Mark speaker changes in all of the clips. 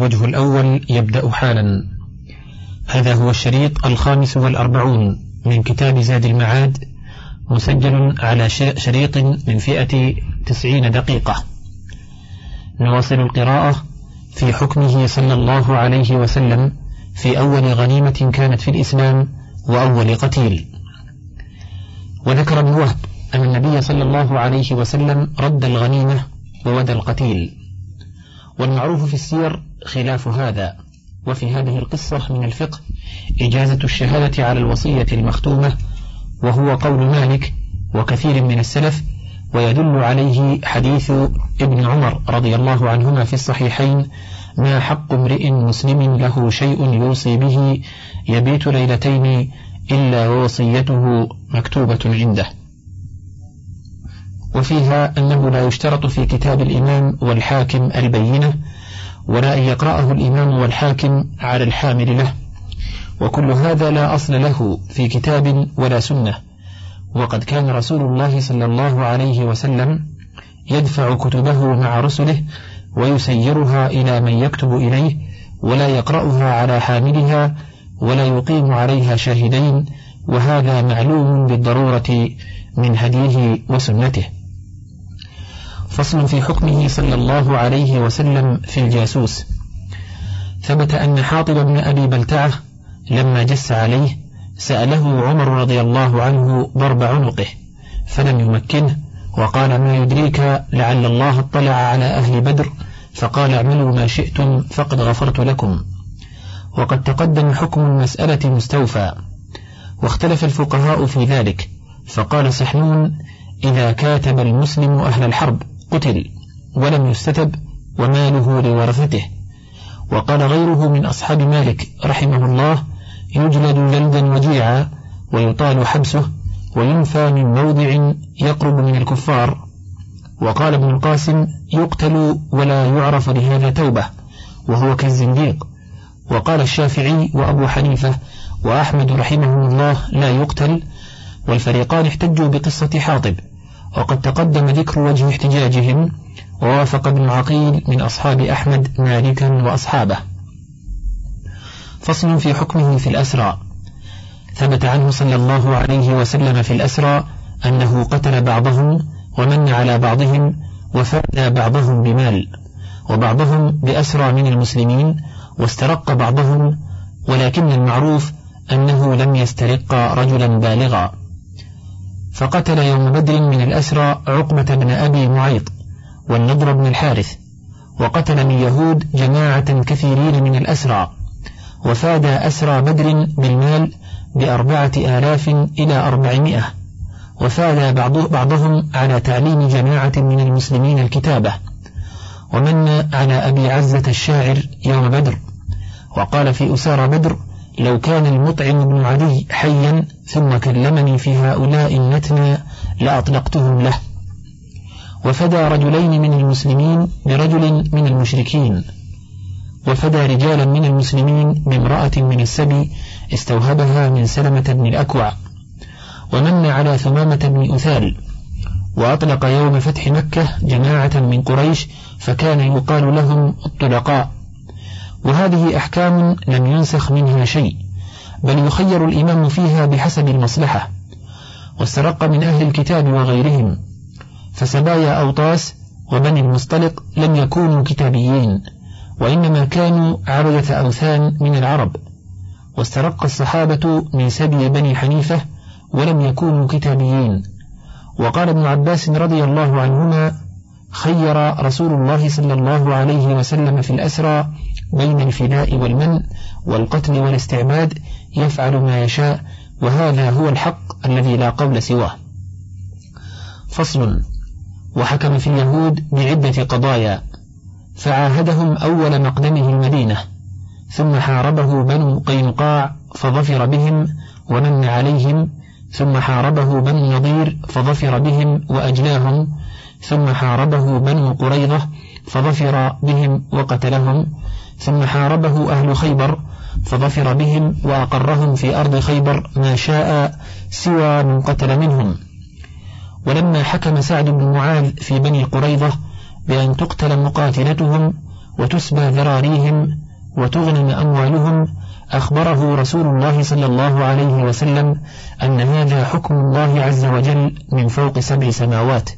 Speaker 1: الوجه الأول يبدأ حالا هذا هو الشريط الخامس والأربعون من كتاب زاد المعاد مسجل على شريط من فئة تسعين دقيقة نواصل القراءة في حكمه صلى الله عليه وسلم في أول غنيمة كانت في الإسلام وأول قتيل وذكر ابن وهب أن النبي صلى الله عليه وسلم رد الغنيمة وودى القتيل والمعروف في السير خلاف هذا وفي هذه القصة من الفقه إجازة الشهادة على الوصية المختومة وهو قول مالك وكثير من السلف ويدل عليه حديث ابن عمر رضي الله عنهما في الصحيحين ما حق امرئ مسلم له شيء يوصي به يبيت ليلتين إلا ووصيته مكتوبة عنده وفيها أنه لا يشترط في كتاب الإمام والحاكم البينة ولا أن يقرأه الإمام والحاكم على الحامل له وكل هذا لا أصل له في كتاب ولا سنة وقد كان رسول الله صلى الله عليه وسلم يدفع كتبه مع رسله ويسيرها إلى من يكتب إليه ولا يقرأها على حاملها ولا يقيم عليها شاهدين وهذا معلوم بالضرورة من هديه وسنته فصل في حكمه صلى الله عليه وسلم في الجاسوس ثبت أن حاطب بن أبي بلتعة لما جس عليه سأله عمر رضي الله عنه ضرب عنقه فلم يمكنه وقال ما يدريك لعل الله اطلع على أهل بدر فقال اعملوا ما شئتم فقد غفرت لكم وقد تقدم حكم المسألة مستوفى واختلف الفقهاء في ذلك فقال سحنون إذا كاتب المسلم أهل الحرب قتل ولم يستتب وماله لورثته وقال غيره من أصحاب مالك رحمه الله يجلد جلدا وجيعا ويطال حبسه وينفى من موضع يقرب من الكفار وقال ابن القاسم يقتل ولا يعرف لهذا توبة وهو كالزنديق وقال الشافعي وأبو حنيفة وأحمد رحمه الله لا يقتل والفريقان احتجوا بقصة حاطب وقد تقدم ذكر وجه احتجاجهم ووافق ابن عقيل من أصحاب أحمد مالكا وأصحابه فصل في حكمه في الأسرى ثبت عنه صلى الله عليه وسلم في الأسرى أنه قتل بعضهم ومن على بعضهم وفادى بعضهم بمال وبعضهم بأسرى من المسلمين واسترق بعضهم ولكن المعروف أنه لم يسترق رجلا بالغا فقتل يوم بدر من الأسرى عقبة بن أبي معيط والنضر بن الحارث وقتل من يهود جماعة كثيرين من الأسرى وفاد أسرى بدر بالمال بأربعة آلاف إلى أربعمائة وفاد بعضهم على تعليم جماعة من المسلمين الكتابة ومن على أبي عزة الشاعر يوم بدر وقال في أسار بدر لو كان المطعم بن علي حيا ثم كلمني في هؤلاء النتنى لأطلقتهم له وفدى رجلين من المسلمين برجل من المشركين وفدى رجالا من المسلمين بامرأة من السبي استوهبها من سلمة بن الأكوع ومن على ثمامة بن أثال وأطلق يوم فتح مكة جماعة من قريش فكان يقال لهم الطلقاء وهذه أحكام لم ينسخ منها شيء بل يخير الإمام فيها بحسب المصلحة واسترق من أهل الكتاب وغيرهم فسبايا أوطاس وبني المصطلق لم يكونوا كتابيين وإنما كانوا عبدة أوثان من العرب واسترق الصحابة من سبي بني حنيفة ولم يكونوا كتابيين وقال ابن عباس رضي الله عنهما خير رسول الله صلى الله عليه وسلم في الأسرى بين الفناء والمن والقتل والاستعماد يفعل ما يشاء وهذا هو الحق الذي لا قول سواه فصل وحكم في اليهود بعدة قضايا فعاهدهم أول مقدمه المدينة ثم حاربه بنو قينقاع فظفر بهم ومن عليهم ثم حاربه بنو نضير فظفر بهم وأجلاهم ثم حاربه بنو قريظة فظفر بهم وقتلهم ثم حاربه أهل خيبر فظفر بهم وأقرهم في أرض خيبر ما شاء سوى من قتل منهم ولما حكم سعد بن معاذ في بني قريظة بأن تقتل مقاتلتهم وتسبى ذراريهم وتغنم أموالهم أخبره رسول الله صلى الله عليه وسلم أن هذا حكم الله عز وجل من فوق سبع سماوات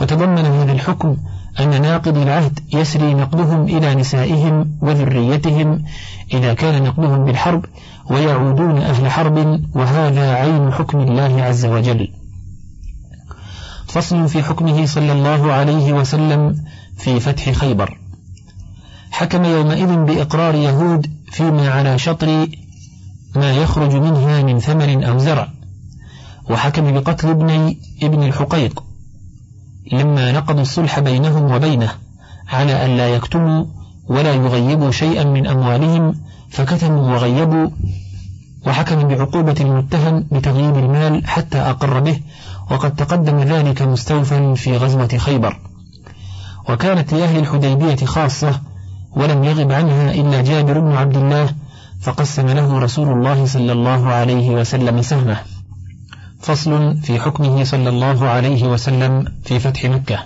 Speaker 1: وتضمن هذا الحكم أن ناقض العهد يسري نقلهم إلى نسائهم وذريتهم إذا كان نقلهم بالحرب ويعودون أهل حرب وهذا عين حكم الله عز وجل فصل في حكمه صلى الله عليه وسلم في فتح خيبر حكم يومئذ بإقرار يهود فيما على شطر ما يخرج منها من ثمر أو زرع وحكم بقتل ابني ابن الحقيق لما نقضوا الصلح بينهم وبينه على أن لا يكتموا ولا يغيبوا شيئا من أموالهم فكتموا وغيبوا وحكم بعقوبة المتهم بتغييب المال حتى أقر به وقد تقدم ذلك مستوفا في غزوة خيبر وكانت لأهل الحديبية خاصة ولم يغب عنها إلا جابر بن عبد الله فقسم له رسول الله صلى الله عليه وسلم سهمه فصل في حكمه صلى الله عليه وسلم في فتح مكة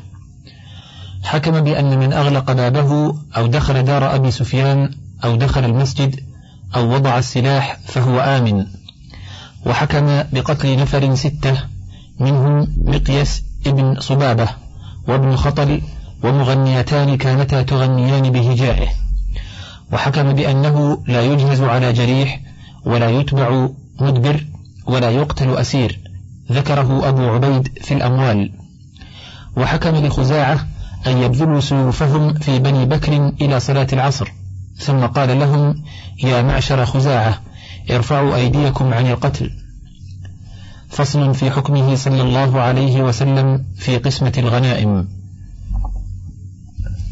Speaker 1: حكم بأن من أغلق بابه أو دخل دار أبي سفيان أو دخل المسجد أو وضع السلاح فهو آمن وحكم بقتل نفر ستة منهم مقيس ابن صبابة وابن خطل ومغنيتان كانتا تغنيان بهجائه وحكم بأنه لا يجهز على جريح ولا يتبع مدبر ولا يقتل أسير ذكره أبو عبيد في الأموال وحكم لخزاعة أن يبذلوا سيوفهم في بني بكر إلى صلاة العصر ثم قال لهم يا معشر خزاعة ارفعوا أيديكم عن القتل فصل في حكمه صلى الله عليه وسلم في قسمة الغنائم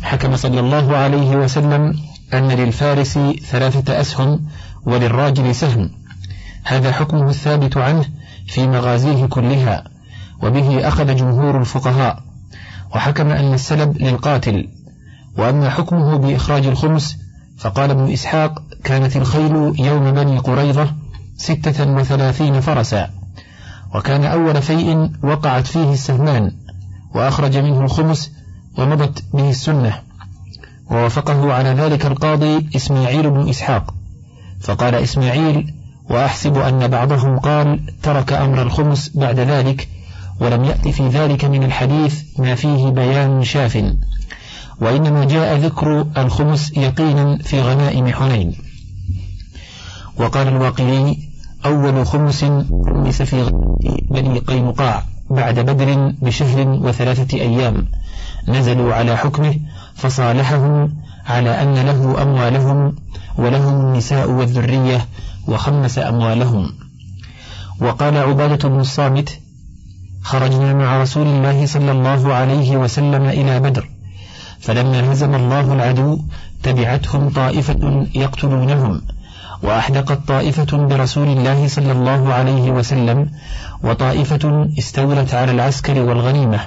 Speaker 1: حكم صلى الله عليه وسلم أن للفارس ثلاثة أسهم وللراجل سهم هذا حكمه الثابت عنه في مغازيه كلها وبه أخذ جمهور الفقهاء وحكم أن السلب للقاتل وأما حكمه بإخراج الخمس فقال ابن إسحاق كانت الخيل يوم بني قريظة ستة وثلاثين فرسا وكان أول فيء وقعت فيه السهمان وأخرج منه الخمس ومضت به السنة ووافقه على ذلك القاضي إسماعيل بن إسحاق فقال إسماعيل وأحسب أن بعضهم قال ترك أمر الخمس بعد ذلك ولم يأت في ذلك من الحديث ما فيه بيان شاف وإنما جاء ذكر الخمس يقينا في غنائم حنين وقال الواقعي أول خمس خمس في بني قينقاع بعد بدر بشهر وثلاثة أيام نزلوا على حكمه فصالحهم على أن له أموالهم ولهم النساء والذرية وخمس أموالهم وقال عبادة بن الصامت خرجنا مع رسول الله صلى الله عليه وسلم إلى بدر فلما هزم الله العدو تبعتهم طائفة يقتلونهم وأحدقت طائفة برسول الله صلى الله عليه وسلم وطائفة استولت على العسكر والغنيمة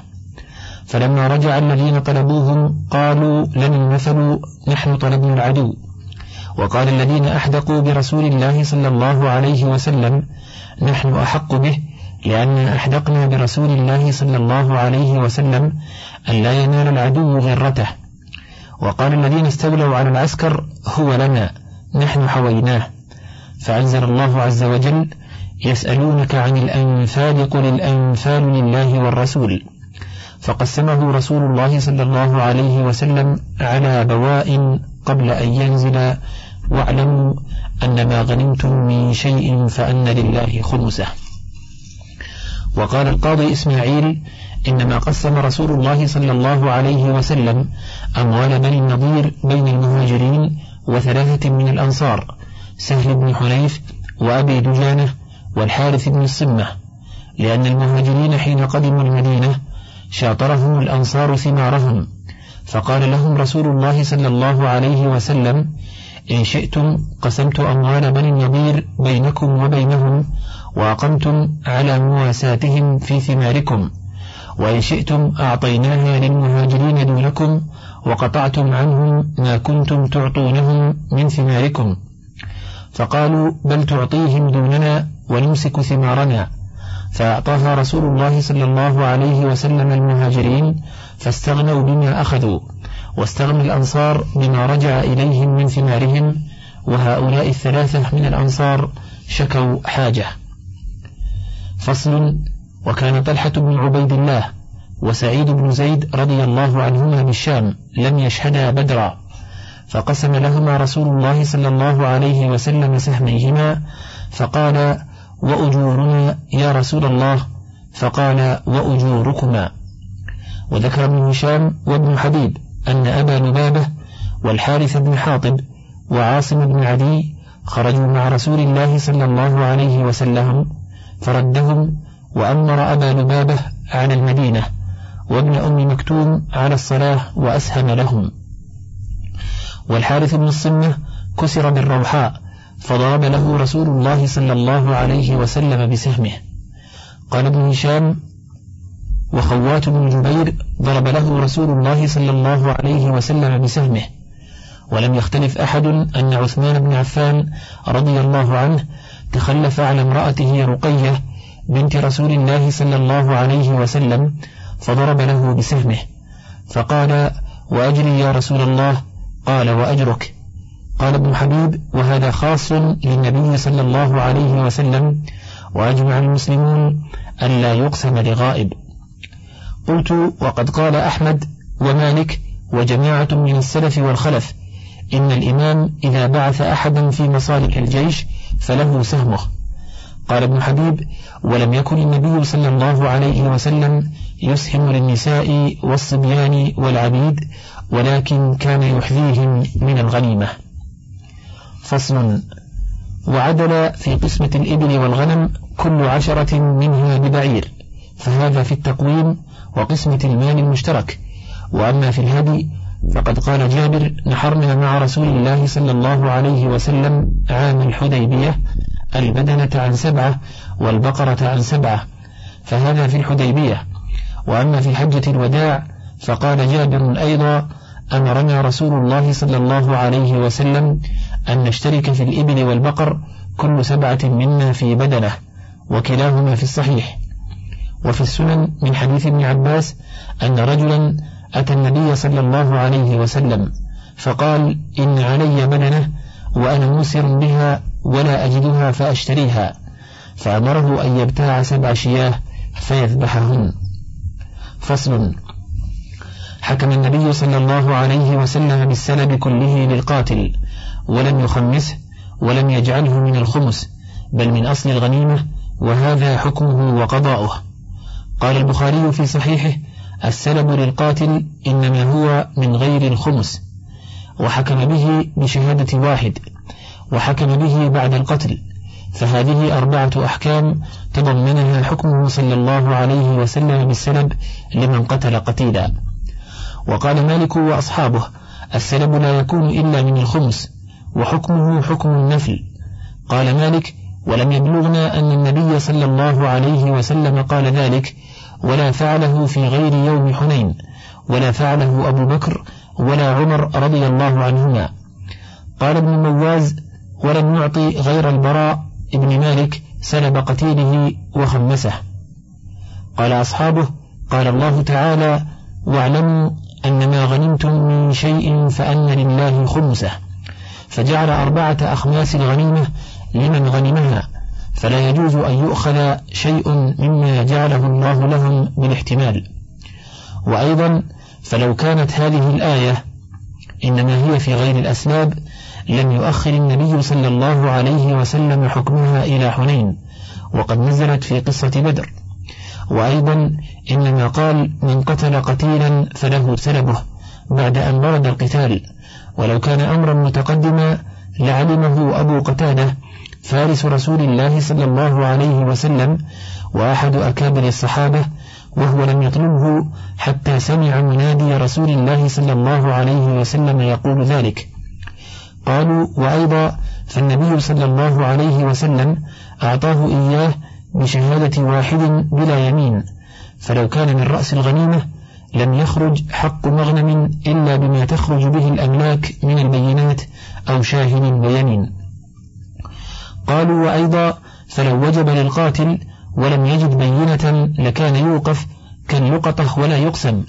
Speaker 1: فلما رجع الذين طلبوهم قالوا لن المثل نحن طلبنا العدو وقال الذين أحدقوا برسول الله صلى الله عليه وسلم نحن أحق به لأن أحدقنا برسول الله صلى الله عليه وسلم أن لا ينال العدو غرته وقال الذين استولوا على العسكر هو لنا نحن حويناه فأنزل الله عز وجل يسألونك عن الأنفال قل الأنفال لله والرسول فقسمه رسول الله صلى الله عليه وسلم على بواء قبل أن ينزل واعلموا أن ما غنمتم من شيء فأن لله خمسه وقال القاضي إسماعيل إنما قسم رسول الله صلى الله عليه وسلم أموال بني النضير بين المهاجرين وثلاثة من الأنصار سهل بن حنيف وأبي دجانة والحارث بن الصمة لأن المهاجرين حين قدموا المدينة شاطرهم الأنصار ثمارهم فقال لهم رسول الله صلى الله عليه وسلم إن شئتم قسمت أموال من النضير بينكم وبينهم وأقمتم على مواساتهم في ثماركم وإن شئتم أعطيناها للمهاجرين دونكم وقطعتم عنهم ما كنتم تعطونهم من ثماركم فقالوا بل تعطيهم دوننا ونمسك ثمارنا فأعطاها رسول الله صلى الله عليه وسلم المهاجرين فاستغنوا بما أخذوا واستغنى الأنصار بما رجع إليهم من ثمارهم وهؤلاء الثلاثة من الأنصار شكوا حاجة فصل وكان طلحة بن عبيد الله وسعيد بن زيد رضي الله عنهما بالشام لم يشهدا بدرا فقسم لهما رسول الله صلى الله عليه وسلم سهميهما فقال وأجورنا يا رسول الله فقال وأجوركما وذكر ابن هشام وابن حبيب أن أبا لبابة والحارث بن حاطب وعاصم بن عدي خرجوا مع رسول الله صلى الله عليه وسلم فردهم وأمر أبا لبابة على المدينة وابن أم مكتوم على الصلاة وأسهم لهم والحارث بن الصمة كسر بالروحاء فضرب له رسول الله صلى الله عليه وسلم بسهمه قال ابن هشام وخوات بن جبير ضرب له رسول الله صلى الله عليه وسلم بسهمه ولم يختلف أحد أن عثمان بن عفان رضي الله عنه تخلف على امرأته رقية بنت رسول الله صلى الله عليه وسلم فضرب له بسهمه فقال وأجري يا رسول الله قال وأجرك قال ابن حبيب وهذا خاص للنبي صلى الله عليه وسلم وأجمع المسلمون أن لا يقسم لغائب قلت وقد قال أحمد ومالك وجماعة من السلف والخلف إن الإمام إذا بعث أحدا في مصالح الجيش فله سهمه قال ابن حبيب ولم يكن النبي صلى الله عليه وسلم يسهم للنساء والصبيان والعبيد ولكن كان يحذيهم من الغنيمة فصل وعدل في قسمة الإبل والغنم كل عشرة منها ببعير فهذا في التقويم وقسمة المال المشترك وأما في الهدي فقد قال جابر نحرنا مع رسول الله صلى الله عليه وسلم عام الحديبية البدنة عن سبعة والبقرة عن سبعة فهذا في الحديبية وأما في حجة الوداع فقال جابر أيضا أمرنا رسول الله صلى الله عليه وسلم أن نشترك في الإبل والبقر كل سبعة منا في بدنة وكلاهما في الصحيح وفي السنن من حديث ابن عباس أن رجلا أتى النبي صلى الله عليه وسلم فقال إن علي مننة وأنا موسر بها ولا أجدها فأشتريها فأمره أن يبتاع سبع شياه فيذبحهن فصل حكم النبي صلى الله عليه وسلم بالسلب كله للقاتل ولم يخمسه ولم يجعله من الخمس بل من أصل الغنيمة وهذا حكمه وقضاؤه قال البخاري في صحيحه السلم للقاتل إنما هو من غير الخمس وحكم به بشهادة واحد وحكم به بعد القتل فهذه أربعة أحكام تضمنها حكمه صلى الله عليه وسلم بالسلب لمن قتل قتيلا وقال مالك وأصحابه السلب لا يكون إلا من الخمس وحكمه حكم النفل قال مالك ولم يبلغنا أن النبي صلى الله عليه وسلم قال ذلك ولا فعله في غير يوم حنين ولا فعله أبو بكر ولا عمر رضي الله عنهما قال ابن مواز ولم يعطي غير البراء ابن مالك سلب قتيله وخمسه قال أصحابه قال الله تعالى واعلموا أن ما غنمتم من شيء فأن لله خمسه فجعل أربعة أخماس الغنيمة لمن غنمها فلا يجوز أن يؤخذ شيء مما جعله الله لهم من احتمال وأيضا فلو كانت هذه الآية إنما هي في غير الأسباب لم يؤخر النبي صلى الله عليه وسلم حكمها إلى حنين وقد نزلت في قصة بدر وأيضا إنما قال من قتل قتيلا فله سلبه بعد أن ورد القتال ولو كان أمرا متقدما لعلمه أبو قتاده فارس رسول الله صلى الله عليه وسلم وأحد أكابر الصحابة وهو لم يطلبه حتى سمع منادي رسول الله صلى الله عليه وسلم يقول ذلك قالوا وأيضا فالنبي صلى الله عليه وسلم أعطاه إياه بشهادة واحد بلا يمين فلو كان من رأس الغنيمة لم يخرج حق مغنم إلا بما تخرج به الأملاك من البينات أو شاهد بيمين قالوا وأيضا فلو وجب للقاتل ولم يجد بينة لكان يوقف كاللقطة ولا يقسم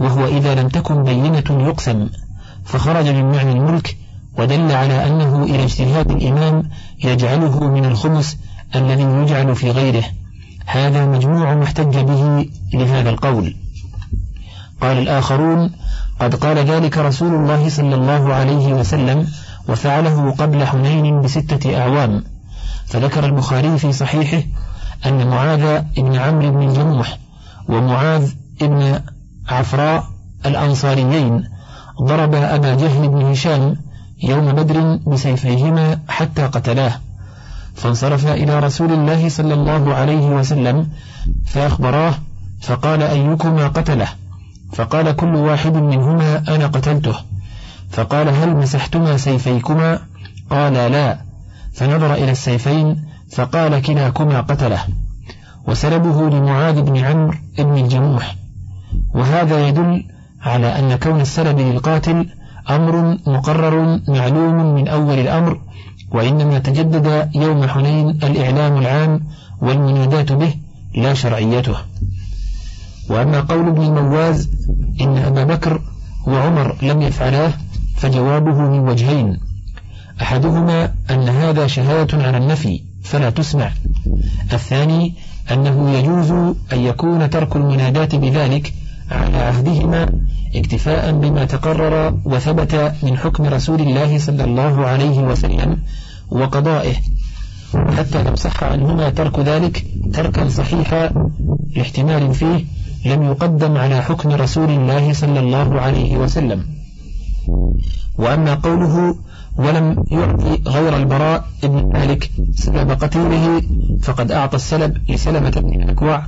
Speaker 1: وهو إذا لم تكن بينة يقسم فخرج من معنى الملك ودل على أنه إلى اجتهاد الإمام يجعله من الخمس الذي يجعل في غيره هذا مجموع محتج به لهذا القول قال الآخرون قد قال ذلك رسول الله صلى الله عليه وسلم وفعله قبل حنين بستة أعوام فذكر البخاري في صحيحه أن معاذ بن عمرو بن جموح ومعاذ بن عفراء الأنصاريين ضرب أبا جهل بن هشام يوم بدر بسيفيهما حتى قتلاه فانصرف إلى رسول الله صلى الله عليه وسلم فأخبراه فقال أيكما قتله فقال كل واحد منهما أنا قتلته فقال هل مسحتما سيفيكما قال لا فنظر إلى السيفين فقال كلاكما قتله وسلبه لمعاذ بن عمرو بن الجموح وهذا يدل على أن كون السلب للقاتل أمر مقرر معلوم من أول الأمر وإنما تجدد يوم حنين الإعلام العام والمنادات به لا شرعيته وأما قول ابن المواز إن أبا بكر وعمر لم يفعلاه فجوابه من وجهين أحدهما أن هذا شهادة على النفي فلا تسمع الثاني أنه يجوز أن يكون ترك المنادات بذلك على عهدهما اكتفاء بما تقرر وثبت من حكم رسول الله صلى الله عليه وسلم وقضائه حتى لو صح عنهما ترك ذلك تركا صحيحا لاحتمال فيه لم يقدم على حكم رسول الله صلى الله عليه وسلم وأما قوله ولم يعطي غير البراء بن مالك سبب قتيله فقد أعطى السلب لسلمة بن الأكوع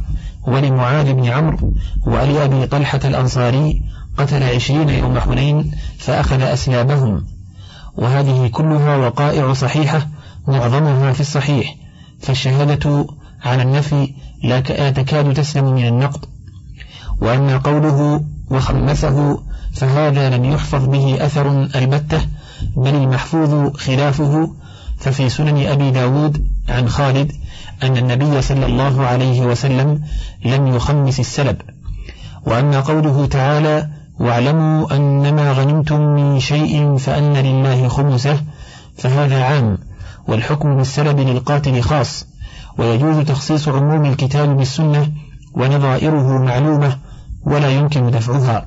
Speaker 1: ولمعاذ بن عمرو أبي طلحة الأنصاري قتل عشرين يوم حنين فأخذ أسلابهم وهذه كلها وقائع صحيحة معظمها في الصحيح فالشهادة على النفي لا تكاد تسلم من النقد وأما قوله وخمسه فهذا لم يحفظ به أثر البتة بل المحفوظ خلافه ففي سنن أبي داود عن خالد أن النبي صلى الله عليه وسلم لم يخمس السلب وأما قوله تعالى واعلموا أنما غنمتم من شيء فأن لله خمسه فهذا عام والحكم بالسلب للقاتل خاص ويجوز تخصيص عموم الكتاب بالسنة ونظائره معلومة ولا يمكن دفعها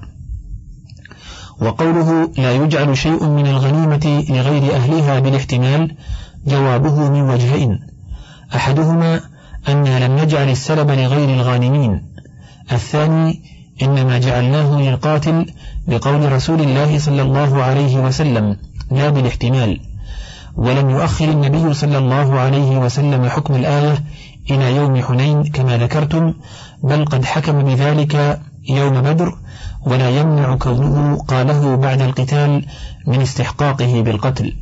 Speaker 1: وقوله لا يجعل شيء من الغنيمة لغير أهلها بالاحتمال جوابه من وجهين أحدهما أنا لم نجعل السلب لغير الغانمين الثاني إنما جعلناه للقاتل بقول رسول الله صلى الله عليه وسلم لا بالاحتمال ولم يؤخر النبي صلى الله عليه وسلم حكم الآية إلى يوم حنين كما ذكرتم بل قد حكم بذلك يوم بدر ولا يمنع كونه قاله بعد القتال من استحقاقه بالقتل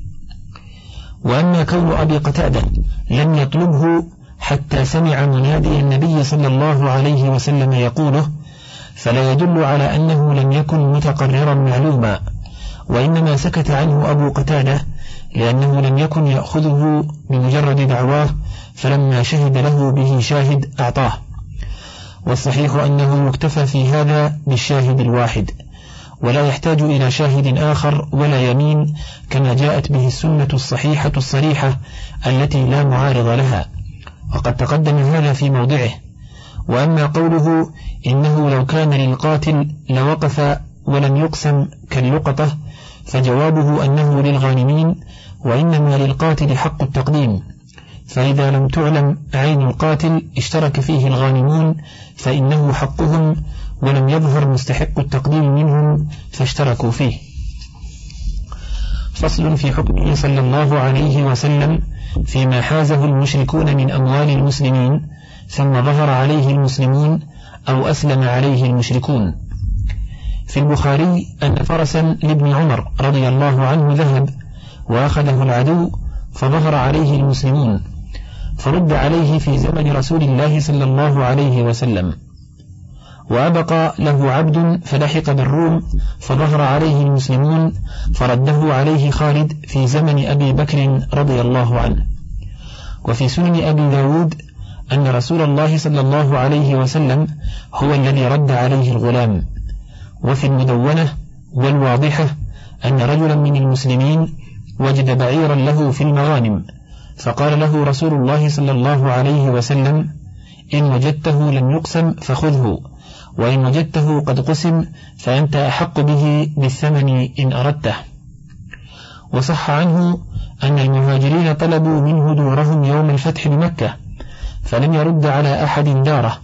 Speaker 1: وأما كون أبي قتادة لم يطلبه حتى سمع منادي النبي صلى الله عليه وسلم يقوله فلا يدل على أنه لم يكن متقررا معلوما وإنما سكت عنه أبو قتادة لأنه لم يكن يأخذه بمجرد دعواه فلما شهد له به شاهد أعطاه والصحيح أنه يكتفى في هذا بالشاهد الواحد ولا يحتاج إلى شاهد آخر ولا يمين كما جاءت به السنة الصحيحة الصريحة التي لا معارض لها وقد تقدم هذا في موضعه وأما قوله إنه لو كان للقاتل لوقف ولم يقسم كاللقطة فجوابه أنه للغانمين وإنما للقاتل حق التقديم فإذا لم تعلم عين القاتل اشترك فيه الغانمون فإنه حقهم ولم يظهر مستحق التقديم منهم فاشتركوا فيه فصل في حكمه صلى الله عليه وسلم فيما حازه المشركون من أموال المسلمين ثم ظهر عليه المسلمون أو أسلم عليه المشركون في البخاري أن فرسا لابن عمر رضي الله عنه ذهب وأخذه العدو فظهر عليه المسلمون فرد عليه في زمن رسول الله صلى الله عليه وسلم وأبقى له عبد فلحق بالروم فظهر عليه المسلمون فرده عليه خالد في زمن أبي بكر رضي الله عنه وفي سنن أبي داود أن رسول الله صلى الله عليه وسلم هو الذي رد عليه الغلام وفي المدونة والواضحة أن رجلا من المسلمين وجد بعيرا له في المغانم فقال له رسول الله صلى الله عليه وسلم إن وجدته لم يقسم فخذه وإن وجدته قد قسم فأنت أحق به بالثمن إن أردته وصح عنه أن المهاجرين طلبوا منه دورهم يوم الفتح بمكة فلم يرد على أحد داره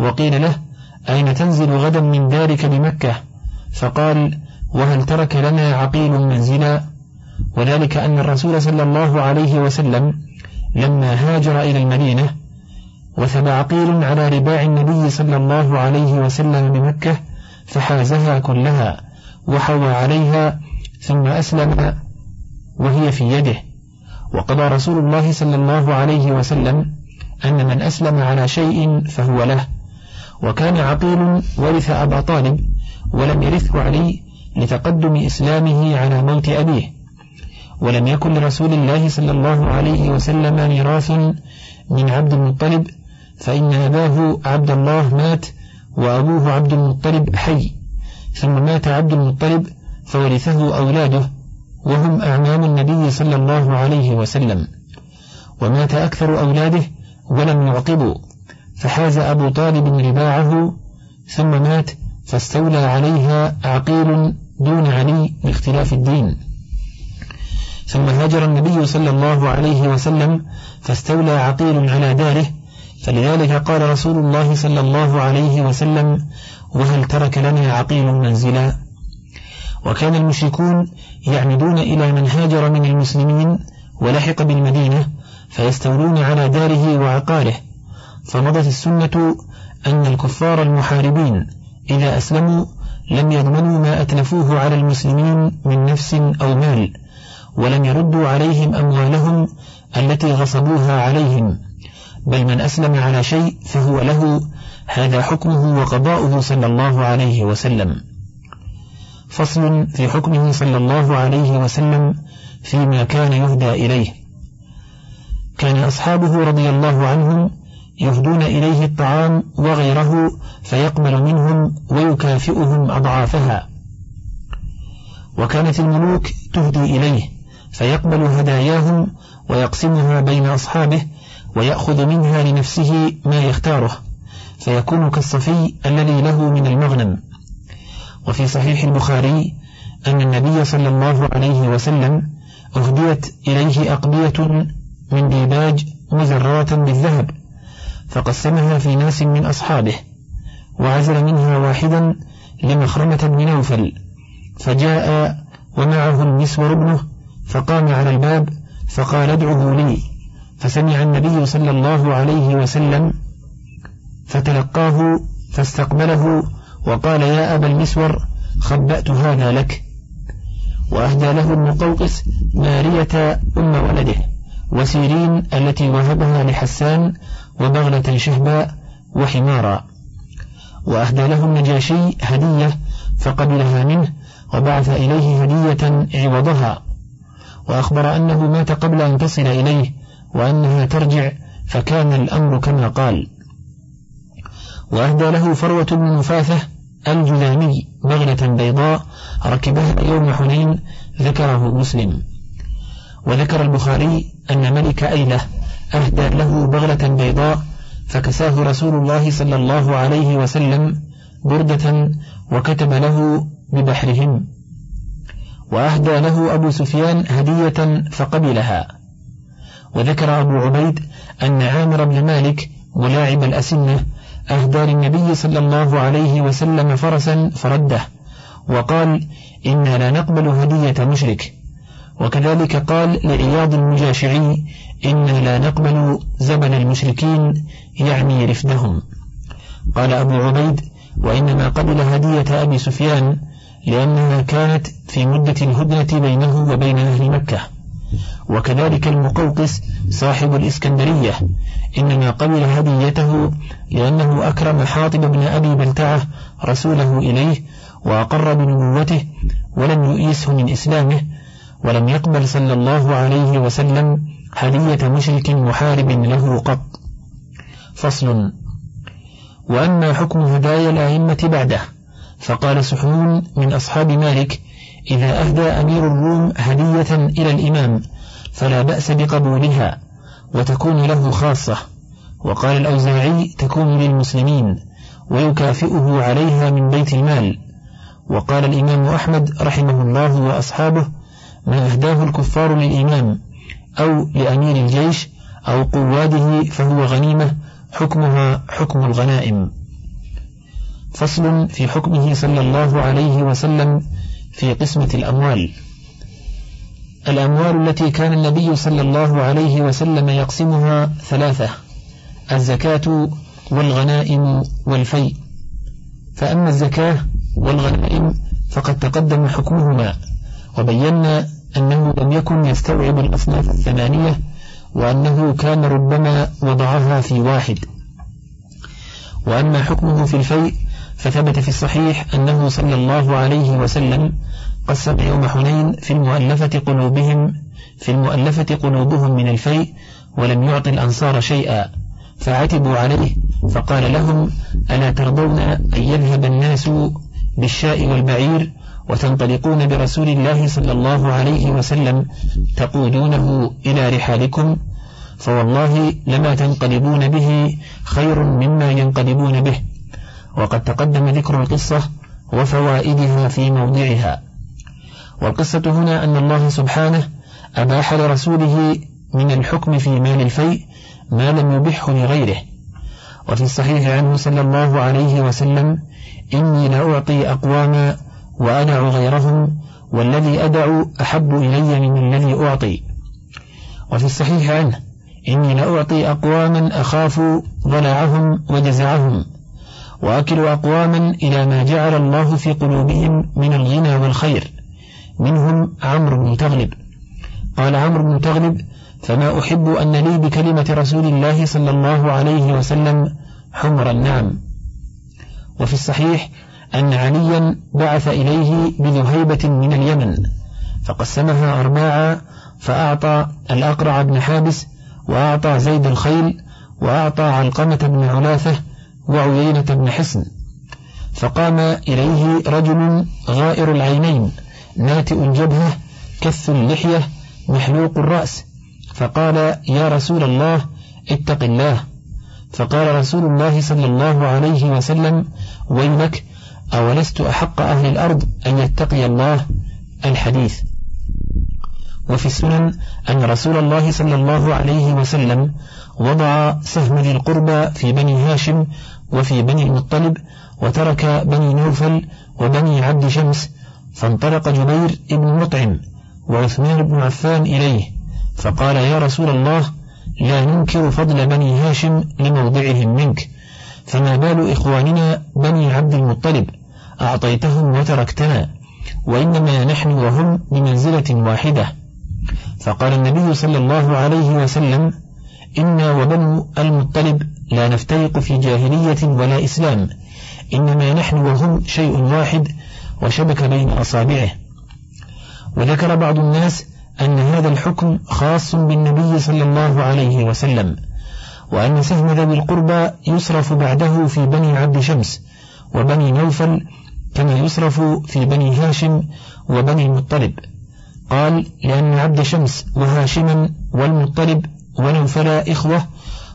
Speaker 1: وقيل له أين تنزل غدا من دارك بمكة فقال وهل ترك لنا عقيل منزلا وذلك أن الرسول صلى الله عليه وسلم لما هاجر إلى المدينة وثب عقيل على رباع النبي صلى الله عليه وسلم بمكة فحازها كلها وحوى عليها ثم أسلم وهي في يده وقضى رسول الله صلى الله عليه وسلم أن من أسلم على شيء فهو له وكان عقيل ورث أبا طالب ولم يرثه علي لتقدم إسلامه على موت أبيه ولم يكن لرسول الله صلى الله عليه وسلم ميراث من عبد المطلب فإن أباه عبد الله مات وأبوه عبد المطلب حي ثم مات عبد المطلب فورثه أولاده وهم أعمام النبي صلى الله عليه وسلم ومات أكثر أولاده ولم يعقبوا فحاز أبو طالب رباعه ثم مات فاستولى عليها عقيل دون علي لاختلاف الدين ثم هاجر النبي صلى الله عليه وسلم فاستولى عقيل على داره فلذلك قال رسول الله صلى الله عليه وسلم وهل ترك لنا عقيل منزلا وكان المشركون يعمدون إلى من هاجر من المسلمين ولحق بالمدينة فيستولون على داره وعقاله فمضت السنة أن الكفار المحاربين إذا أسلموا لم يضمنوا ما أتلفوه على المسلمين من نفس أو مال ولم يردوا عليهم أموالهم التي غصبوها عليهم بل من أسلم على شيء فهو له هذا حكمه وقضاؤه صلى الله عليه وسلم فصل في حكمه صلى الله عليه وسلم فيما كان يهدى إليه كان أصحابه رضي الله عنهم يهدون إليه الطعام وغيره فيقبل منهم ويكافئهم أضعافها وكانت الملوك تهدي إليه فيقبل هداياهم ويقسمها بين أصحابه ويأخذ منها لنفسه ما يختاره فيكون كالصفي الذي له من المغنم وفي صحيح البخاري أن النبي صلى الله عليه وسلم أهديت إليه أقبية من ديباج مزرعة بالذهب فقسمها في ناس من أصحابه وعزل منها واحدا لمخرمة بن نوفل فجاء ومعه النسور ابنه فقام على الباب فقال ادعه لي فسمع النبي صلى الله عليه وسلم فتلقاه فاستقبله وقال يا أبا المسور خبأت هذا لك وأهدى له ابن قوقس مارية أم ولده وسيرين التي وهبها لحسان وبغلة شهباء وحمارا وأهدى له النجاشي هدية فقبلها منه وبعث إليه هدية عوضها وأخبر أنه مات قبل أن تصل إليه وأنها ترجع فكان الأمر كما قال وأهدى له فروة بن نفاثة الجذامي بغلة بيضاء ركبها يوم حنين ذكره مسلم وذكر البخاري أن ملك أيلة أهدى له بغلة بيضاء فكساه رسول الله صلى الله عليه وسلم بردة وكتب له ببحرهم وأهدى له أبو سفيان هدية فقبلها وذكر أبو عبيد أن عامر بن مالك ملاعب الأسنة أهدى للنبي صلى الله عليه وسلم فرسا فرده وقال إنا لا نقبل هدية مشرك وكذلك قال لعياض المجاشعي إنا لا نقبل زبن المشركين يعني رفدهم قال أبو عبيد وإنما قبل هدية أبي سفيان لأنها كانت في مدة الهدنة بينه وبين أهل مكة وكذلك المقوقس صاحب الإسكندرية إنما قبل هديته لأنه أكرم حاطب بن أبي بلتعة رسوله إليه وأقر بنبوته ولم يؤيسه من إسلامه ولم يقبل صلى الله عليه وسلم هدية مشرك محارب له قط فصل وأما حكم هدايا الأئمة بعده فقال سحون من أصحاب مالك إذا أهدى أمير الروم هدية إلى الإمام فلا بأس بقبولها وتكون له خاصة وقال الأوزاعي تكون للمسلمين ويكافئه عليها من بيت المال وقال الإمام أحمد رحمه الله وأصحابه ما أهداه الكفار للإمام أو لأمير الجيش أو قواده فهو غنيمة حكمها حكم الغنائم فصل في حكمه صلى الله عليه وسلم في قسمة الأموال الأموال التي كان النبي صلى الله عليه وسلم يقسمها ثلاثة الزكاة والغنائم والفيء فأما الزكاة والغنائم فقد تقدم حكمهما وبينا أنه لم يكن يستوعب الأصناف الثمانية وأنه كان ربما وضعها في واحد وأما حكمه في الفيء فثبت في الصحيح أنه صلى الله عليه وسلم قسم يوم حنين في المؤلفة قلوبهم في المؤلفة قلوبهم من الفيء ولم يعط الأنصار شيئا فعتبوا عليه فقال لهم ألا ترضون أن يذهب الناس بالشاء والبعير وتنطلقون برسول الله صلى الله عليه وسلم تقودونه إلى رحالكم فوالله لما تنقلبون به خير مما ينقلبون به وقد تقدم ذكر القصة وفوائدها في موضعها والقصة هنا أن الله سبحانه أباح لرسوله من الحكم في مال الفيء ما لم يبحه لغيره وفي الصحيح عنه صلى الله عليه وسلم إني لأعطي أقواما وأدع غيرهم والذي أدع أحب إلي من الذي أعطي وفي الصحيح عنه إني لأعطي أقواما أخاف ضلعهم وجزعهم وأكلوا أقواما إلى ما جعل الله في قلوبهم من الغنى والخير منهم عمرو بن تغلب قال عمرو بن تغلب فما أحب أن لي بكلمة رسول الله صلى الله عليه وسلم حمر النعم وفي الصحيح أن عليا بعث إليه بذهيبة من اليمن فقسمها أرباعا فأعطى الأقرع بن حابس وأعطى زيد الخيل وأعطى علقمة بن علاثة وعيينة بن حصن فقام إليه رجل غائر العينين ناتئ الجبهة كث اللحية محلوق الرأس فقال يا رسول الله اتق الله فقال رسول الله صلى الله عليه وسلم ويلك أولست أحق أهل الأرض أن يتقي الله الحديث وفي السنن أن رسول الله صلى الله عليه وسلم وضع سهم ذي القربى في بني هاشم وفي بني المطلب وترك بني نوفل وبني عبد شمس فانطلق جبير بن مطعم وعثمان بن عفان إليه فقال يا رسول الله لا ننكر فضل بني هاشم لموضعهم منك فما بال إخواننا بني عبد المطلب أعطيتهم وتركتنا وإنما نحن وهم بمنزلة واحدة فقال النبي صلى الله عليه وسلم إنا وبنو المطلب لا نفترق في جاهلية ولا إسلام إنما نحن وهم شيء واحد وشبك بين أصابعه وذكر بعض الناس أن هذا الحكم خاص بالنبي صلى الله عليه وسلم وأن سهم ذوي القربى يصرف بعده في بني عبد شمس وبني نوفل كما يصرف في بني هاشم وبني المطلب قال لأن عبد شمس وهاشما والمطلب فلا إخوة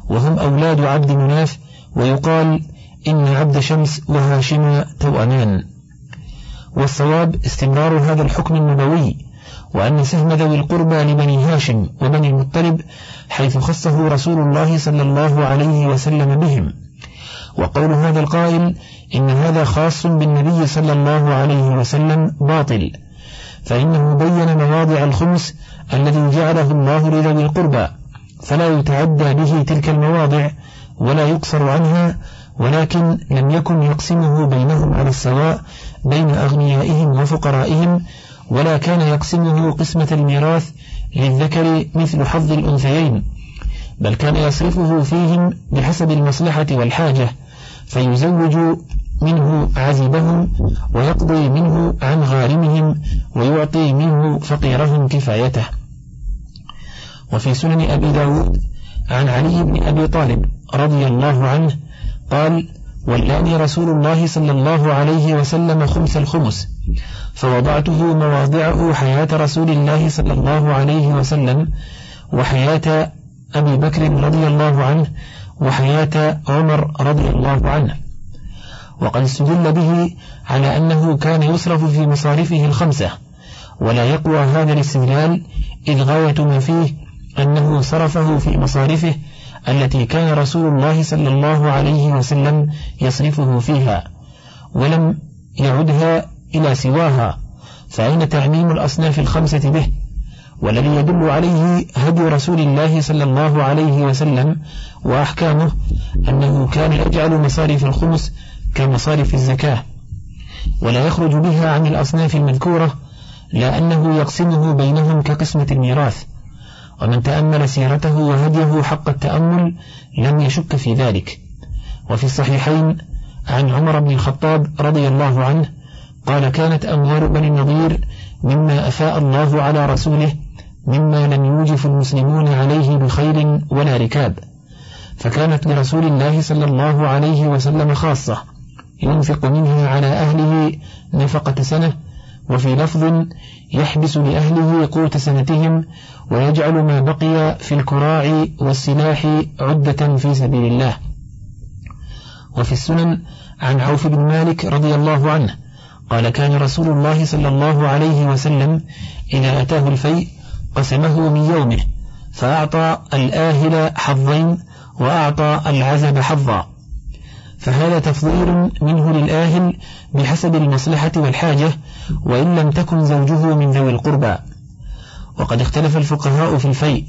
Speaker 1: وهم أولاد عبد مناف ويقال إن عبد شمس وهاشم توأمان والصواب استمرار هذا الحكم النبوي وأن سهم ذوي القربى لبني هاشم وبني المطلب حيث خصه رسول الله صلى الله عليه وسلم بهم وقول هذا القائل إن هذا خاص بالنبي صلى الله عليه وسلم باطل فإنه بين مواضع الخمس الذي جعله الله لذوي القربى فلا يتعدى به تلك المواضع ولا يقصر عنها ولكن لم يكن يقسمه بينهم على السواء بين أغنيائهم وفقرائهم ولا كان يقسمه قسمة الميراث للذكر مثل حظ الأنثيين بل كان يصرفه فيهم بحسب المصلحة والحاجة فيزوج منه عزبهم ويقضي منه عن غارمهم ويعطي منه فقيرهم كفايته وفي سنن أبي داود عن علي بن أبي طالب رضي الله عنه قال ولاني رسول الله صلى الله عليه وسلم خمس الخمس فوضعته مواضعه حياة رسول الله صلى الله عليه وسلم وحياة أبي بكر رضي الله عنه وحياة عمر رضي الله عنه وقد استدل به على أنه كان يصرف في مصارفه الخمسة ولا يقوى هذا الاستدلال إذ غاية ما فيه أنه صرفه في مصارفه التي كان رسول الله صلى الله عليه وسلم يصرفه فيها ولم يعدها إلى سواها فأين تعميم الأصناف الخمسة به والذي يدل عليه هدي رسول الله صلى الله عليه وسلم وأحكامه أنه كان يجعل مصارف الخمس كمصارف الزكاة ولا يخرج بها عن الأصناف المذكورة لأنه يقسمه بينهم كقسمة الميراث ومن تأمل سيرته وهديه حق التأمل لم يشك في ذلك وفي الصحيحين عن عمر بن الخطاب رضي الله عنه قال كانت أموال بني النضير مما أفاء الله على رسوله مما لم يوجف المسلمون عليه بخير ولا ركاب فكانت لرسول الله صلى الله عليه وسلم خاصة ينفق منها على أهله نفقة سنة وفي لفظ يحبس لأهله قوت سنتهم ويجعل ما بقي في الكراع والسلاح عدة في سبيل الله وفي السنن عن عوف بن مالك رضي الله عنه قال كان رسول الله صلى الله عليه وسلم إذا أتاه الفيء قسمه من يومه فأعطى الآهل حظين وأعطى العزب حظا فهذا تفضيل منه للآهل بحسب المصلحة والحاجة وإن لم تكن زوجه من ذوي القربى وقد اختلف الفقهاء في الفيء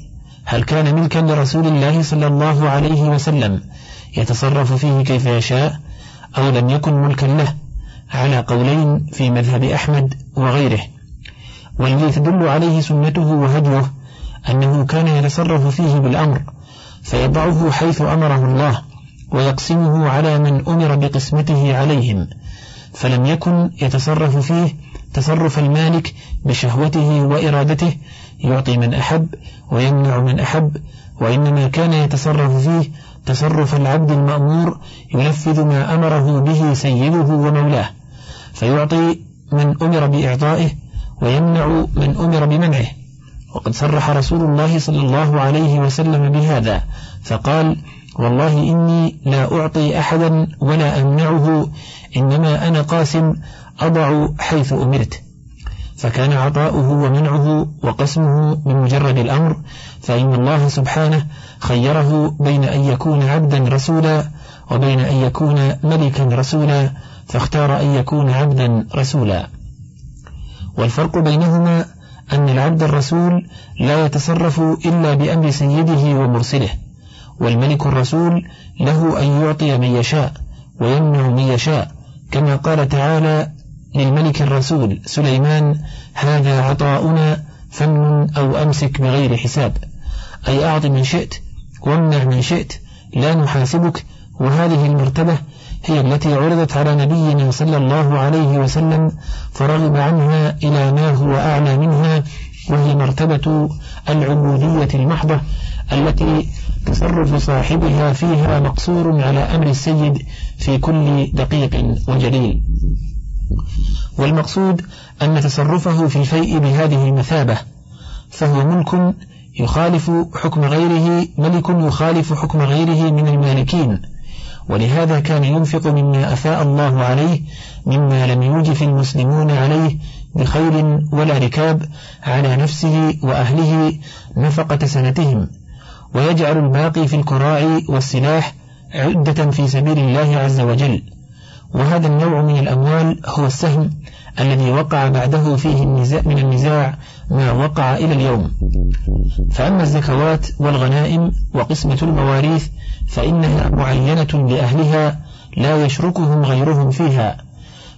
Speaker 1: هل كان ملكا لرسول الله صلى الله عليه وسلم يتصرف فيه كيف يشاء أو لم يكن ملكا له على قولين في مذهب أحمد وغيره والذي تدل عليه سنته وهديه أنه كان يتصرف فيه بالأمر فيضعه حيث أمره الله ويقسمه على من أمر بقسمته عليهم فلم يكن يتصرف فيه تصرف المالك بشهوته وإرادته يعطي من أحب ويمنع من أحب وإنما كان يتصرف فيه تصرف العبد المأمور ينفذ ما أمره به سيده ومولاه فيعطي من أمر بإعطائه ويمنع من أمر بمنعه وقد صرح رسول الله صلى الله عليه وسلم بهذا فقال والله إني لا أعطي أحدا ولا أمنعه إنما أنا قاسم أضع حيث أمرت فكان عطاؤه ومنعه وقسمه بمجرد الأمر فإن الله سبحانه خيره بين أن يكون عبدا رسولا وبين أن يكون ملكا رسولا فاختار أن يكون عبدا رسولا والفرق بينهما أن العبد الرسول لا يتصرف إلا بأمر سيده ومرسله والملك الرسول له أن يعطي من يشاء ويمنع من يشاء كما قال تعالى للملك يعني الرسول سليمان هذا عطاؤنا فمن أو أمسك بغير حساب أي أعط من شئت وامنع من شئت لا نحاسبك وهذه المرتبة هي التي عرضت على نبينا صلى الله عليه وسلم فرغب عنها إلى ما هو أعلى منها وهي مرتبة العبودية المحضة التي تصرف صاحبها فيها مقصور على أمر السيد في كل دقيق وجليل والمقصود أن تصرفه في الفيء بهذه المثابة فهو ملك يخالف حكم غيره ملك يخالف حكم غيره من المالكين ولهذا كان ينفق مما أفاء الله عليه مما لم يوجف المسلمون عليه بخير ولا ركاب على نفسه وأهله نفقة سنتهم ويجعل الباقي في الكراع والسلاح عدة في سبيل الله عز وجل وهذا النوع من الأموال هو السهم الذي وقع بعده فيه النزاع من النزاع ما وقع إلى اليوم فأما الزكوات والغنائم وقسمة المواريث فإنها معينة لأهلها لا يشركهم غيرهم فيها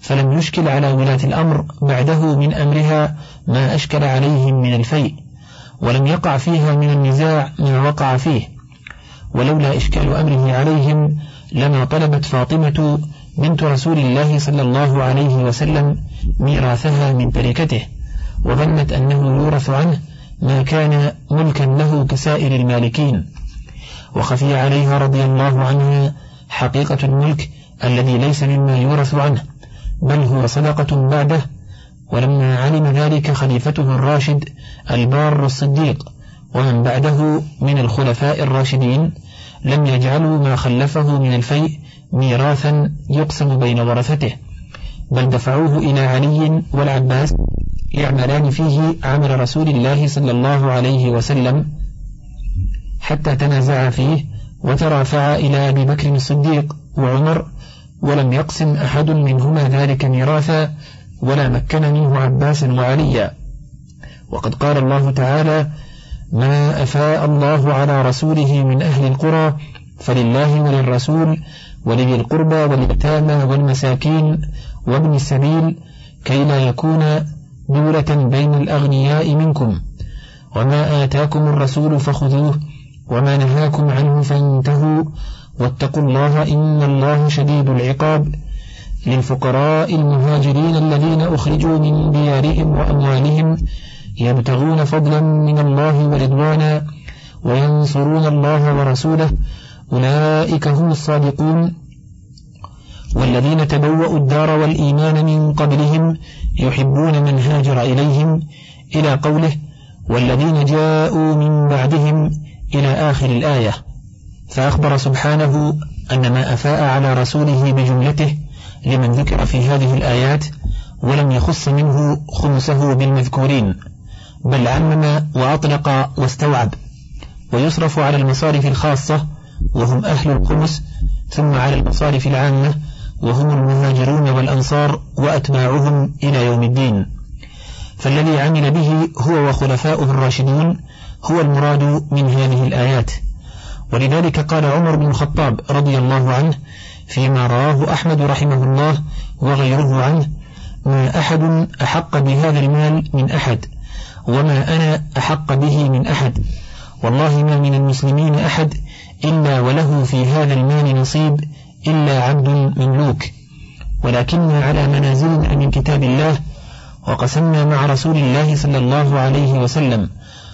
Speaker 1: فلم يشكل على ولاة الأمر بعده من أمرها ما أشكل عليهم من الفيء ولم يقع فيها من النزاع ما وقع فيه ولولا إشكال أمره عليهم لما طلبت فاطمة بنت رسول الله صلى الله عليه وسلم ميراثها من تركته وظنت أنه يورث عنه ما كان ملكا له كسائر المالكين وخفي عليها رضي الله عنها حقيقة الملك الذي ليس مما يورث عنه بل هو صدقة بعده ولما علم ذلك خليفته الراشد البار الصديق ومن بعده من الخلفاء الراشدين لم يجعلوا ما خلفه من الفيء ميراثا يقسم بين ورثته بل دفعوه إلى علي والعباس يعملان فيه عمل رسول الله صلى الله عليه وسلم حتى تنازع فيه وترافع إلى أبي بكر الصديق وعمر ولم يقسم أحد منهما ذلك ميراثا ولا مكن منه عباس وعليا وقد قال الله تعالى ما أفاء الله على رسوله من أهل القرى فلله وللرسول ولذي القربى واليتامى والمساكين وابن السبيل كي لا يكون دولة بين الأغنياء منكم وما آتاكم الرسول فخذوه وما نهاكم عنه فانتهوا واتقوا الله إن الله شديد العقاب للفقراء المهاجرين الذين أخرجوا من ديارهم وأموالهم يبتغون فضلا من الله ورضوانا وينصرون الله ورسوله أولئك هم الصادقون والذين تبوأوا الدار والإيمان من قبلهم يحبون من هاجر إليهم إلى قوله والذين جاءوا من بعدهم إلى آخر الآية فأخبر سبحانه أن ما أفاء على رسوله بجملته لمن ذكر في هذه الآيات ولم يخص منه خمسه بالمذكورين بل عمم وأطلق واستوعب ويصرف على المصارف الخاصة وهم أهل القمس ثم على المصارف العامة وهم المهاجرون والأنصار وأتباعهم إلى يوم الدين فالذي عمل به هو وخلفاؤه الراشدون هو المراد من هذه الآيات ولذلك قال عمر بن الخطاب رضي الله عنه فيما رواه أحمد رحمه الله وغيره عنه ما أحد أحق بهذا المال من أحد وما أنا أحق به من أحد والله ما من المسلمين أحد إلا وله في هذا المال نصيب إلا عبد مملوك ولكنا على منازلنا من كتاب الله وقسمنا مع رسول الله صلى الله عليه وسلم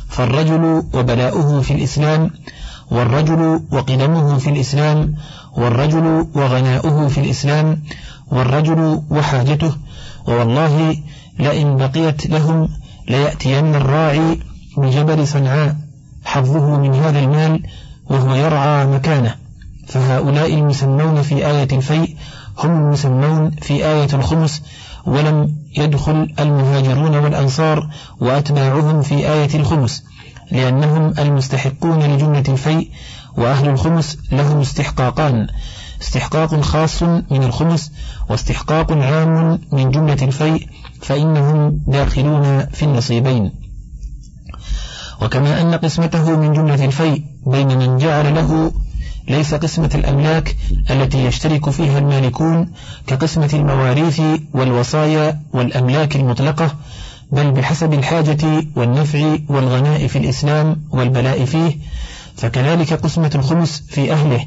Speaker 1: فالرجل وبلاؤه في الإسلام والرجل وقدمه في الإسلام والرجل وغناؤه في الإسلام والرجل وحاجته ووالله لئن بقيت لهم ليأتين الراعي بجبل صنعاء حظه من هذا المال وهو يرعى مكانه فهؤلاء المسمون في آية الفيء هم المسمون في آية الخمس ولم يدخل المهاجرون والأنصار وأتباعهم في آية الخمس لأنهم المستحقون لجنة الفيء وأهل الخمس لهم استحقاقان استحقاق خاص من الخمس واستحقاق عام من جملة الفيء فإنهم داخلون في النصيبين وكما أن قسمته من جملة الفيء بين من جعل له ليس قسمة الأملاك التي يشترك فيها المالكون كقسمة المواريث والوصايا والأملاك المطلقة بل بحسب الحاجة والنفع والغناء في الإسلام والبلاء فيه فكذلك قسمة الخمس في أهله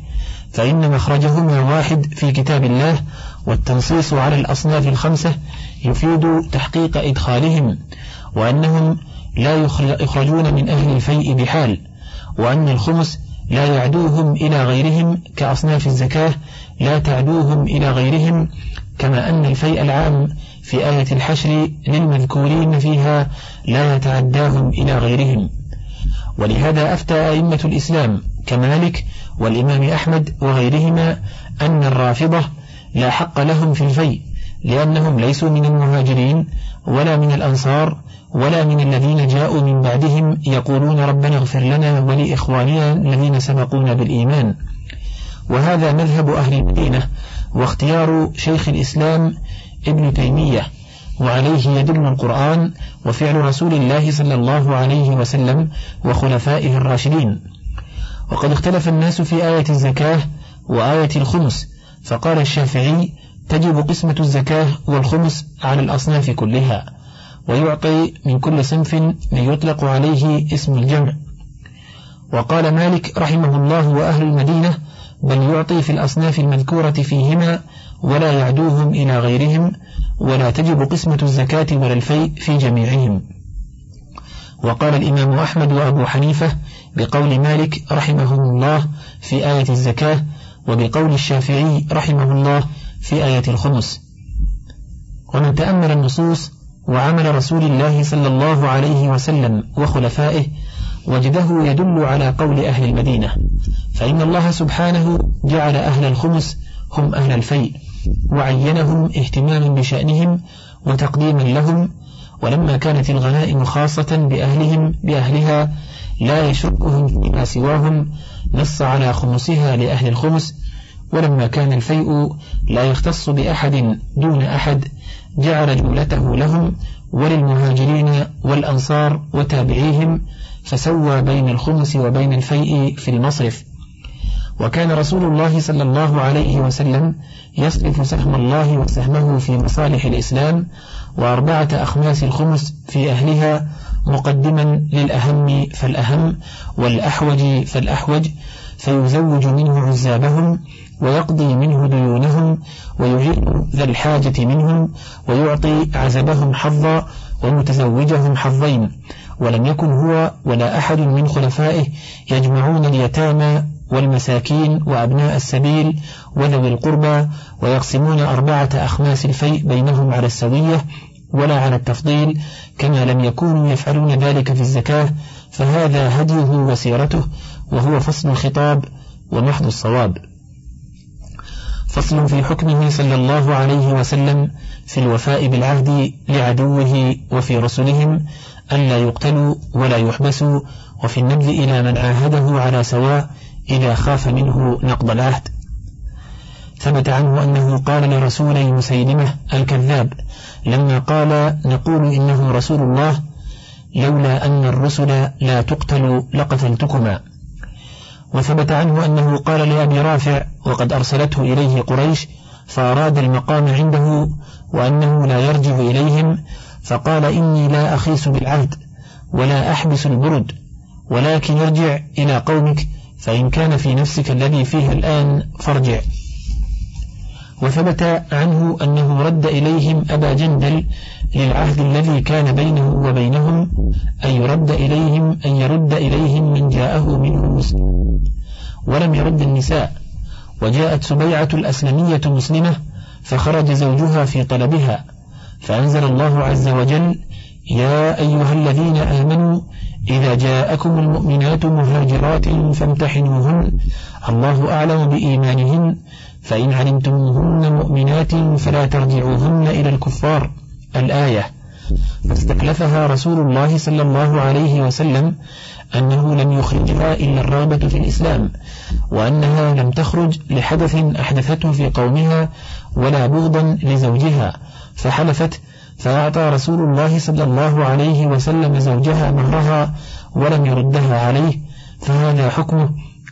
Speaker 1: فإن مخرجهما واحد في كتاب الله والتنصيص على الأصناف الخمسة يفيد تحقيق إدخالهم وأنهم لا يخرجون من أهل الفيء بحال وأن الخمس لا يعدوهم إلى غيرهم كأصناف الزكاة لا تعدوهم إلى غيرهم كما أن الفيء العام في آية الحشر للمذكورين فيها لا يتعداهم إلى غيرهم ولهذا أفتى أئمة الإسلام كمالك والإمام أحمد وغيرهما أن الرافضة لا حق لهم في الفيء لأنهم ليسوا من المهاجرين ولا من الأنصار ولا من الذين جاءوا من بعدهم يقولون ربنا اغفر لنا ولإخواننا الذين سبقونا بالإيمان وهذا مذهب أهل المدينة واختيار شيخ الإسلام ابن تيمية وعليه يدل القرآن وفعل رسول الله صلى الله عليه وسلم وخلفائه الراشدين وقد اختلف الناس في آية الزكاة وآية الخمس فقال الشافعي تجب قسمة الزكاة والخمس على الأصناف كلها ويعطي من كل صنف من يطلق عليه اسم الجمع وقال مالك رحمه الله وأهل المدينة بل يعطي في الأصناف المذكورة فيهما ولا يعدوهم إلى غيرهم ولا تجب قسمة الزكاة ولا الفيء في جميعهم وقال الإمام أحمد وأبو حنيفة بقول مالك رحمه الله في آية الزكاة وبقول الشافعي رحمه الله في آية الخمس ومن تأمل النصوص وعمل رسول الله صلى الله عليه وسلم وخلفائه وجده يدل على قول أهل المدينة فإن الله سبحانه جعل أهل الخمس هم أهل الفيء وعينهم اهتماما بشأنهم وتقديما لهم ولما كانت الغنائم خاصة بأهلهم بأهلها لا يشكهم فيما سواهم نص على خمسها لأهل الخمس ولما كان الفيء لا يختص بأحد دون أحد جعل جملته لهم وللمهاجرين والأنصار وتابعيهم فسوى بين الخمس وبين الفيء في المصرف وكان رسول الله صلى الله عليه وسلم يصرف سهم الله وسهمه في مصالح الإسلام وأربعة أخماس الخمس في أهلها مقدما للأهم فالأهم والأحوج فالأحوج فيزوج منه عزابهم ويقضي منه ديونهم ويجيء ذا الحاجة منهم ويعطي عزبهم حظا ومتزوجهم حظين ولم يكن هو ولا أحد من خلفائه يجمعون اليتامى والمساكين وأبناء السبيل وذوي القربى ويقسمون أربعة أخماس الفيء بينهم على السوية ولا على التفضيل كما لم يكونوا يفعلون ذلك في الزكاة فهذا هديه وسيرته وهو فصل الخطاب ومحض الصواب فصل في حكمه صلى الله عليه وسلم في الوفاء بالعهد لعدوه وفي رسلهم أن لا يقتلوا ولا يحبسوا وفي النبذ إلى من عاهده على سواء إذا خاف منه نقض العهد ثبت عنه أنه قال لرسول مسيلمة الكذاب لما قال نقول إنه رسول الله لولا أن الرسل لا تقتل لقتلتكما وثبت عنه أنه قال لأبي رافع وقد أرسلته إليه قريش فأراد المقام عنده وأنه لا يرجع إليهم فقال إني لا أخيس بالعهد ولا أحبس البرد ولكن ارجع إلى قومك فإن كان في نفسك الذي فيه الآن فارجع وثبت عنه أنه رد إليهم أبا جندل للعهد الذي كان بينه وبينهم أن يرد إليهم أن يرد إليهم من جاءه منه مسلم ولم يرد النساء وجاءت سبيعة الأسلمية مسلمة فخرج زوجها في طلبها فأنزل الله عز وجل يا أيها الذين آمنوا إذا جاءكم المؤمنات مهاجرات فامتحنوهن الله أعلم بإيمانهن فإن علمتموهن مؤمنات فلا ترجعوهن إلى الكفار الآية فاستكلفها رسول الله صلى الله عليه وسلم أنه لم يخرجها إلا الرغبة في الإسلام وأنها لم تخرج لحدث أحدثته في قومها ولا بغضا لزوجها فحلفت فأعطى رسول الله صلى الله عليه وسلم زوجها مهرها ولم يردها عليه فهذا حكمه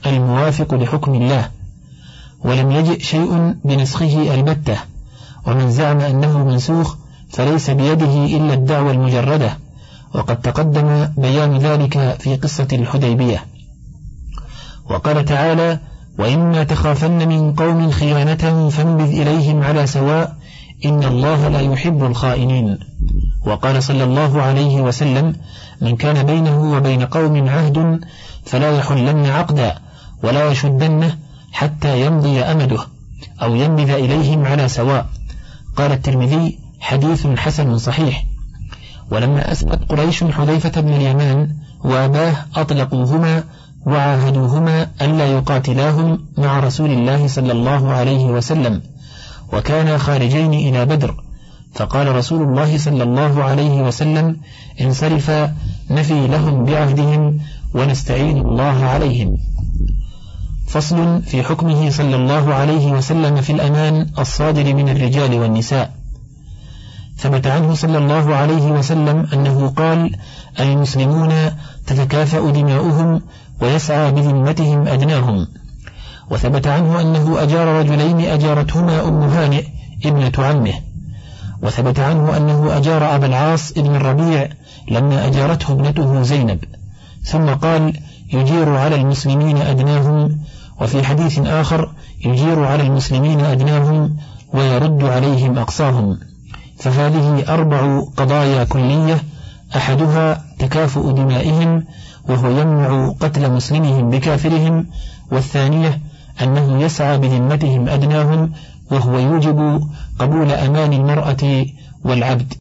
Speaker 1: الموافق لحكم الله ولم يجئ شيء بنسخه البتة ومن زعم أنه منسوخ فليس بيده إلا الدعوة المجردة وقد تقدم بيان ذلك في قصة الحديبية وقال تعالى وإما تخافن من قوم خيانة فانبذ إليهم على سواء إن الله لا يحب الخائنين وقال صلى الله عليه وسلم من كان بينه وبين قوم عهد فلا يحلن عقدا ولا يشدنه حتى يمضي أمده أو ينبذ إليهم على سواء قال الترمذي حديث حسن صحيح ولما أسقط قريش حذيفة بن اليمان وأباه أطلقوهما وعاهدوهما ألا يقاتلاهم مع رسول الله صلى الله عليه وسلم وكانا خارجين إلى بدر فقال رسول الله صلى الله عليه وسلم انصرف نفي لهم بعهدهم ونستعين الله عليهم فصل في حكمه صلى الله عليه وسلم في الأمان الصادر من الرجال والنساء ثبت عنه صلى الله عليه وسلم أنه قال المسلمون تتكافأ دماؤهم ويسعى بذمتهم أدناهم وثبت عنه أنه أجار رجلين أجارتهما أم هانئ ابنة عمه وثبت عنه أنه أجار أبا العاص ابن الربيع لما أجارته ابنته زينب ثم قال يجير على المسلمين أدناهم وفي حديث آخر يجير على المسلمين أدناهم ويرد عليهم أقصاهم فهذه أربع قضايا كلية أحدها تكافؤ دمائهم وهو يمنع قتل مسلمهم بكافرهم والثانية أنه يسعى بذمتهم أدناهم وهو يوجب قبول أمان المرأة والعبد